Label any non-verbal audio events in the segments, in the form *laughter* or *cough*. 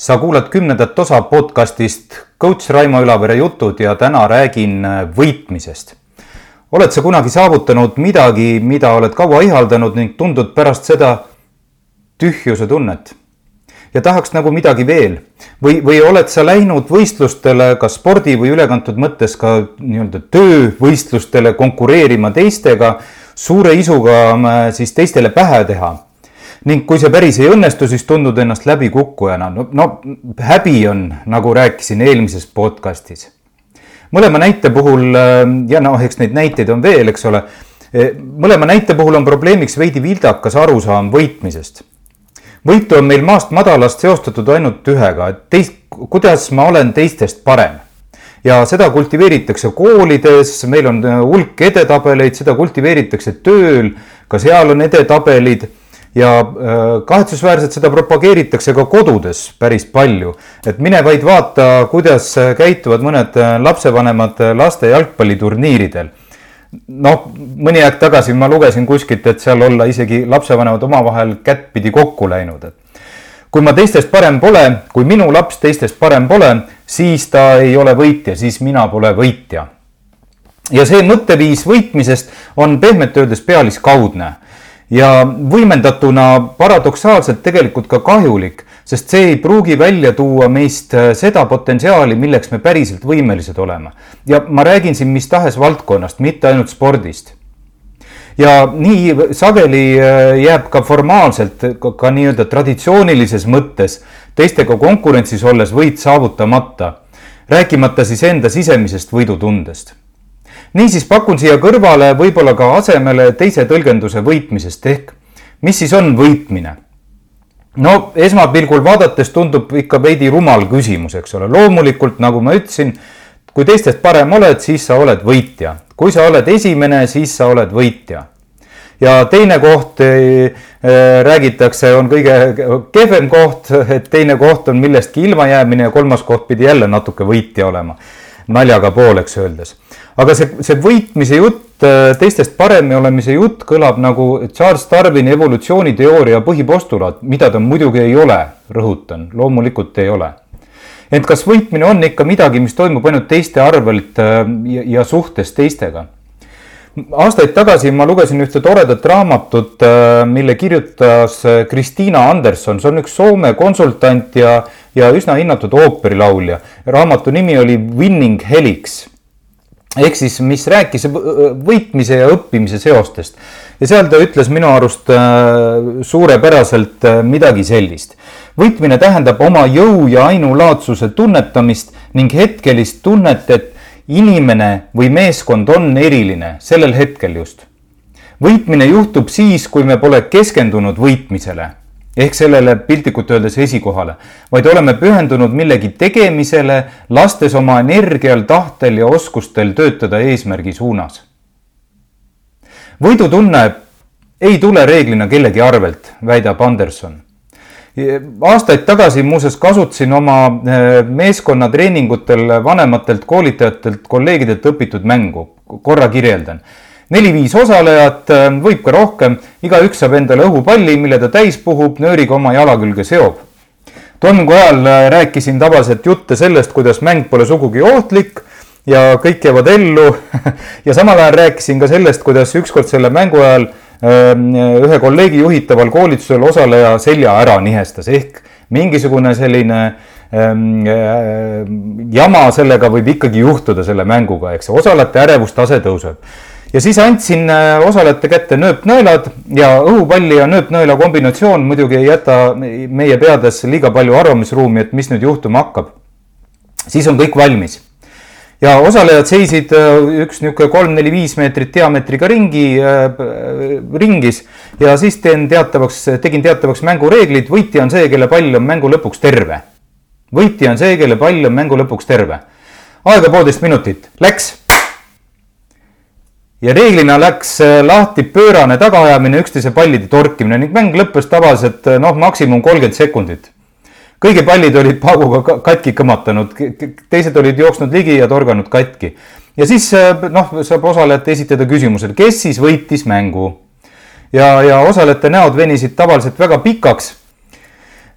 sa kuulad kümnendat osa podcastist coach Raimo Ülavere jutud ja täna räägin võitmisest. oled sa kunagi saavutanud midagi, mida oled kaua ihaldanud ning tundnud pärast seda tühjuse tunnet? ja tahaks nagu midagi veel või, või oled sa läinud võistlustele kas spordi või ülekantud mõttes ka nii-öelda töövõistlustele konkureerima teistega, suure isuga äh, siis teistele pähe teha ning kui see päris ei õnnestu, siis tundud ennast läbikukkujana. no, no häbi on, nagu rääkisin eelmises podcastis. mõlema näite puhul äh, ja noh, eks neid näiteid on veel, eks ole. Äh, mõlema näite puhul on probleemiks veidi vildakas arusaam võitmisest. võitu on meil maast madalast seostatud ainult ühega, et teist, kuidas ma olen teistest parem ja seda kultiveeritakse koolides, meil on äh, hulk edetabeleid, seda kultiveeritakse tööl, ka seal on edetabelid ja äh, kahetsusväärselt seda propageeritakse ka kodudes päris palju. et mine vaid vaata, kuidas käituvad mõned äh, lapsevanemad äh, laste jalgpalliturniiridel. noh, mõni aeg tagasi ma lugesin kuskilt, et seal olla isegi lapsevanemad omavahel kättpidi kokku läinud, et kui ma teistest parem pole, kui minu laps teistest parem pole, siis ta ei ole võitja, siis mina pole võitja. ja see mõtteviis võitmisest on pehmelt öeldes pealiskaudne ja võimendatuna paradoksaalselt tegelikult ka kahjulik, sest see ei pruugi välja tuua meist äh, seda potentsiaali, milleks me päriselt võimelised oleme. ja ma räägin siin mis tahes valdkonnast, mitte ainult spordist. ja nii sageli äh, jääb ka formaalselt, ka, ka nii-öelda traditsioonilises mõttes teistega konkurentsis olles võit saavutamata, rääkimata siis enda sisemisest võidutundest niisiis pakun siia kõrvale võib-olla ka asemele teise tõlgenduse võitmisest ehk mis siis on võitmine? no esmapilgul vaadates tundub ikka veidi rumal küsimus, eks ole, loomulikult nagu ma ütlesin, kui teistest parem oled, siis sa oled võitja, kui sa oled esimene, siis sa oled võitja. ja teine koht äh, räägitakse, on kõige kehvem koht, et teine koht on millestki ilmajäämine ja kolmas koht pidi jälle natuke võitja olema, naljaga pooleks öeldes aga see, see võitmise jutt, äh, teistest paremini olemise jutt kõlab nagu Charles Darwini evolutsiooniteooria põhipostulaat, mida ta muidugi ei ole, rõhutan, loomulikult ei ole. ent kas võitmine on ikka midagi, mis toimub ainult teiste arvelt äh, ja, ja suhtes teistega? aastaid tagasi ma lugesin ühte toredat raamatut, äh, mille kirjutas Kristiina Anderson, see on üks Soome konsultant ja, ja üsna hinnatud ooperilaulja. raamatu nimi oli Winning Helix ehk siis, mis rääkis võitmise ja õppimise seostest ja seal ta ütles minu arust äh, suurepäraselt äh, midagi sellist. võitmine tähendab oma jõu ja ainulaadsuse tunnetamist ning hetkelist tunnet, et inimene või meeskond on eriline sellel hetkel just. võitmine juhtub siis, kui me pole keskendunud võitmisele ehk sellele piltlikult öeldes esikohale, vaid oleme pühendunud millegi tegemisele, lastes oma energial, tahtel ja oskustel töötada eesmärgi suunas. võidutunne ei tule reeglina kellegi arvelt, väidab Anderson. aastaid tagasi muuseas kasutasin oma eh, meeskonnatreeningutel vanematelt koolitajatelt, kolleegidelt õpitud mängu, korra kirjeldan neli-viis osalejat, äh, võib ka rohkem, igaüks saab endale õhupalli, mille ta täis puhub, nööriga oma jala külge seob. toimingu ajal äh, rääkisin tavaliselt jutte sellest, kuidas mäng pole sugugi ohtlik ja kõik jäävad ellu. *laughs* Ja samal ajal rääkisin ka sellest, kuidas ükskord selle mängu ajal ähm, ühe kolleegi juhitaval koolitusel osaleja selja ära nihestas. Ehk mingisugune selline ähm, äh, jama sellega võib ikkagi juhtuda selle mänguga, eks osalejate ärevustase tõuseb ja siis andsin äh, osalejate kätte nööpnõelad ja õhupalli ja nööpnõela kombinatsioon muidugi ei jäta meie peades liiga palju arvamisruumi, et mis nüüd juhtuma hakkab. siis on kõik valmis ja osalejad seisid äh, üks niisugune kolm-neli-viis meetrit diameetriga ringi äh,, ringis ja siis teen teatavaks, tegin teatavaks mängureeglid, võitja on see, kelle pall on mängu lõpuks terve. võitja on see, kelle pall on mängu lõpuks terve. aega poolteist minutit, läks ja reeglina läks äh, lahti pöörane tagaajamine, üksteise pallide torkimine ning mäng lõppes tavaliselt äh, noh, maksimum kolmkümmend sekundit. kõigi pallid olid pauguga katki kõmatanud, teised olid jooksnud ligi ja torganud katki. ja siis äh, noh, saab osalejate esitada küsimusele, kes siis võitis mängu. ja, ja osalejate näod venisid tavaliselt väga pikaks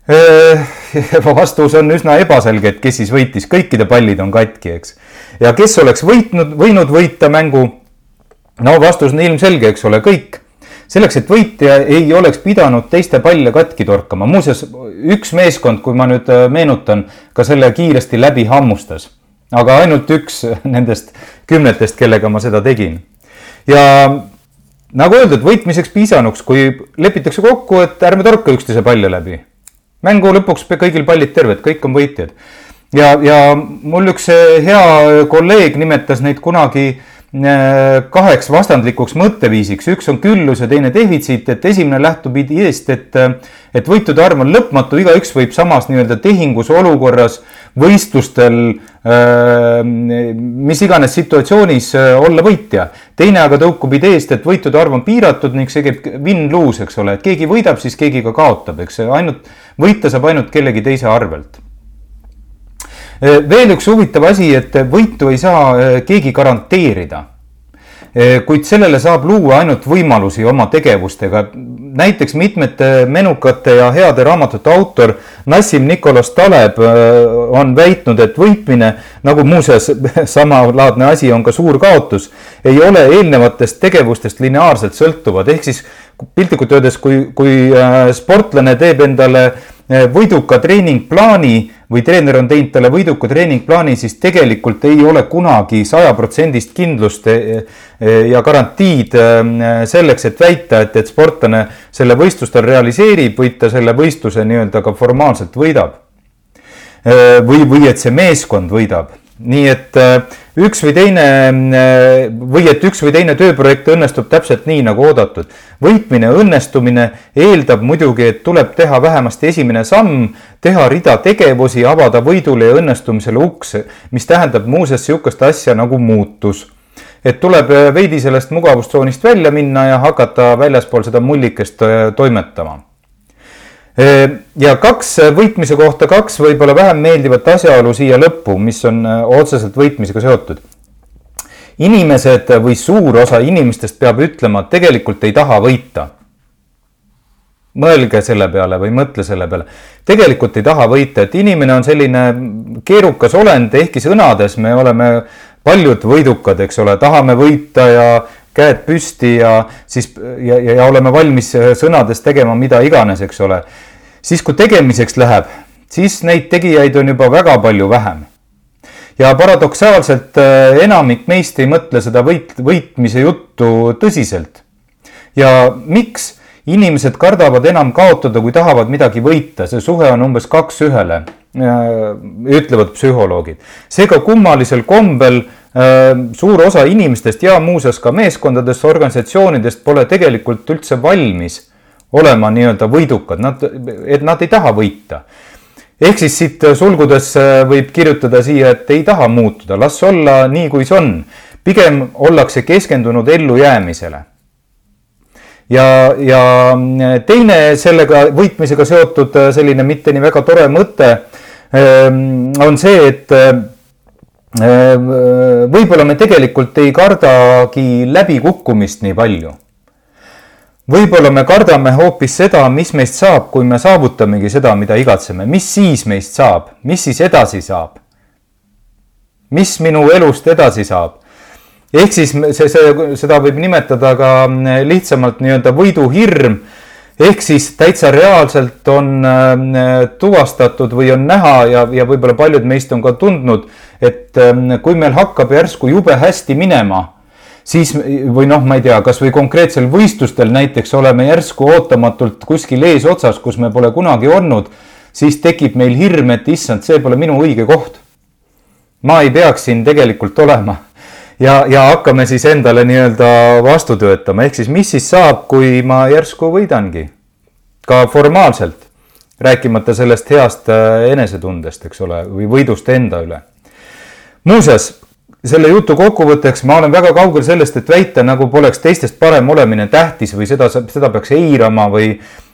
*laughs* vastus on üsna ebaselge, et kes siis võitis, kõikide pallid on katki, eks. ja kes oleks võitnud, võinud võita mängu? No vastus on ilmselge, eks ole, kõik. selleks, et võitja ei oleks pidanud teiste palle katki torkama, muuseas üks meeskond, kui ma nüüd äh, meenutan, ka selle kiiresti läbi hammustas, aga ainult üks nendest kümnetest, kellega ma seda tegin. ja nagu öeldud, võitmiseks piisanuks, kui lepitakse kokku, et ärme torka üksteise palle läbi mängu lõpuks kõigil pallid terved, kõik on võitjad. ja, ja mul üks eh, hea kolleeg nimetas neid kunagi eh, kaheks vastandlikuks mõtteviisiks, üks on küllus ja teine defitsiit, et esimene lähtub ideest, et, et võitude arv on lõpmatu, igaüks võib samas nii-öelda tehingus olukorras võistlustel äh, mis iganes situatsioonis äh, olla võitja. teine aga tõukub ideest, et võitude arv on piiratud ning see käib win-lose, eks ole, et keegi võidab, siis keegi ka kaotab, eks ainult, võita saab ainult kellegi teise arvelt. Äh, veel üks huvitav asi, et võitu ei saa keegi garanteerida kuid sellele saab luua ainult võimalusi oma tegevustega. näiteks mitmete menukate ja heade raamatute autor Nassim Nicolas Taleb on väitnud, et võitmine, nagu muuseas *laughs* samalaadne asi on ka suur kaotus, ei ole eelnevatest tegevustest lineaarselt sõltuvad, ehk siis piltlikult öeldes, kui, kui sportlane teeb endale võiduka treeningplaani või treener on teinud talle võiduka treeningplaani, siis tegelikult ei ole kunagi sajaprotsendist kindlust eh, eh, ja garantiid eh, selleks, et väita, et, et sportlane selle võistlustel realiseerib, vaid ta selle võistluse nii-öelda ka formaalselt võidab. või, või et see meeskond võidab nii et äh, üks või teine äh, või et üks või teine tööprojekt õnnestub täpselt nii nagu oodatud. võitmine, õnnestumine eeldab muidugi, et tuleb teha vähemasti esimene samm, teha rida tegevusi, avada võidule ja õnnestumisele uks, mis tähendab muuseas niisugust asja nagu muutus et tuleb äh, veidi sellest mugavustsoonist välja minna ja hakata väljaspool seda mullikest toimetama ja kaks võitmise kohta, kaks võib-olla vähem meeldivat asjaolu siia lõppu, mis on otseselt võitmisega seotud. inimesed või suur osa inimestest peab ütlema, et tegelikult ei taha võita. mõelge selle peale või mõtle selle peale. tegelikult ei taha võita, et inimene on selline keerukas olend, ehkki sõnades me oleme paljud võidukad, eks ole, tahame võita ja käed püsti ja siis ja, ja, ja oleme valmis sõnades tegema mida iganes, eks ole. siis, kui tegemiseks läheb, siis neid tegijaid on juba väga palju vähem. ja paradoksaalselt äh, enamik meist ei mõtle seda võit, võitmise juttu tõsiselt. ja miks? inimesed kardavad enam kaotada, kui tahavad midagi võita, see suhe on umbes kaks ühele, äh, ütlevad psühholoogid. seega kummalisel kombel Äh, suur osa inimestest ja muuseas ka meeskondadest, organisatsioonidest pole tegelikult üldse valmis olema nii-öelda võidukad, nad, et nad ei taha võita. ehk siis siit sulgudes võib kirjutada siia, et ei taha muutuda, las olla nii, kui see on. pigem ollakse keskendunud ellujäämisele. ja, ja teine sellega võitmisega seotud selline mitte nii väga tore mõte on see, et Ehm, võib-olla me tegelikult ei kardagi läbikukkumist nii palju. võib-olla me kardame hoopis seda, mis meist saab, kui me saavutamegi seda, mida igatseme, mis siis meist saab, mis siis edasi saab? mis minu elust edasi saab? ehk siis see, see, seda võib nimetada ka lihtsamalt nii-öelda võiduhirm ehk siis täitsa reaalselt on äh, tuvastatud või on näha ja, ja võib-olla paljud meist on ka tundnud, et äh, kui meil hakkab järsku jube hästi minema, siis või noh, ma ei tea, kasvõi konkreetsel võistlustel näiteks oleme järsku ootamatult kuskil eesotsas, kus me pole kunagi olnud, siis tekib meil hirm, et issand, see pole minu õige koht. ma ei peaks siin tegelikult olema ja, ja hakkame siis endale nii-öelda vastu töötama, ehk siis mis siis saab, kui ma järsku võidangi? ka formaalselt, rääkimata sellest heast äh, enesetundest, eks ole, või võidust enda üle. muuseas, selle jutu kokkuvõtteks ma olen väga kaugel sellest, et väita, nagu poleks teistest parem olemine tähtis või seda, seda peaks eirama või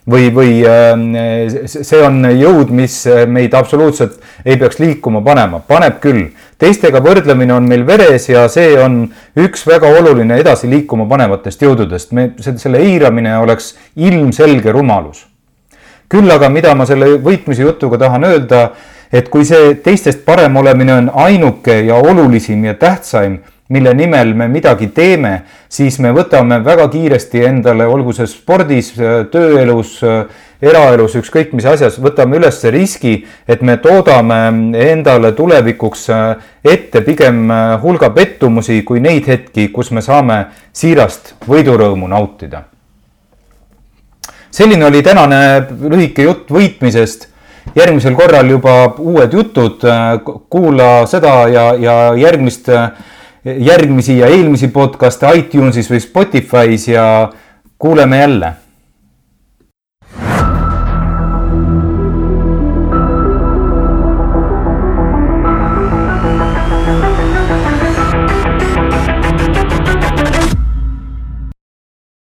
või, või äh, see on jõud, mis meid absoluutselt ei peaks liikuma panema, paneb küll. teistega võrdlemine on meil veres ja see on üks väga oluline edasi liikuma panevatest jõududest, me, selle eiramine oleks ilmselge rumalus. küll aga, mida ma selle võitmise jutuga tahan öelda, et kui see teistest parem olemine on ainuke ja olulisim ja tähtsaim, mille nimel me midagi teeme, siis me võtame väga kiiresti endale, olgu see spordis, tööelus, eraelus, ükskõik mis asjas, võtame üles riski, et me toodame endale tulevikuks ette pigem hulga pettumusi kui neid hetki, kus me saame siirast võidurõõmu nautida. selline oli tänane lühike jutt võitmisest järgmisel korral juba uued jutud, kuula seda ja, ja järgmist järgmisi ja eelmisi podcast'e iTunesis või Spotify's ja kuuleme jälle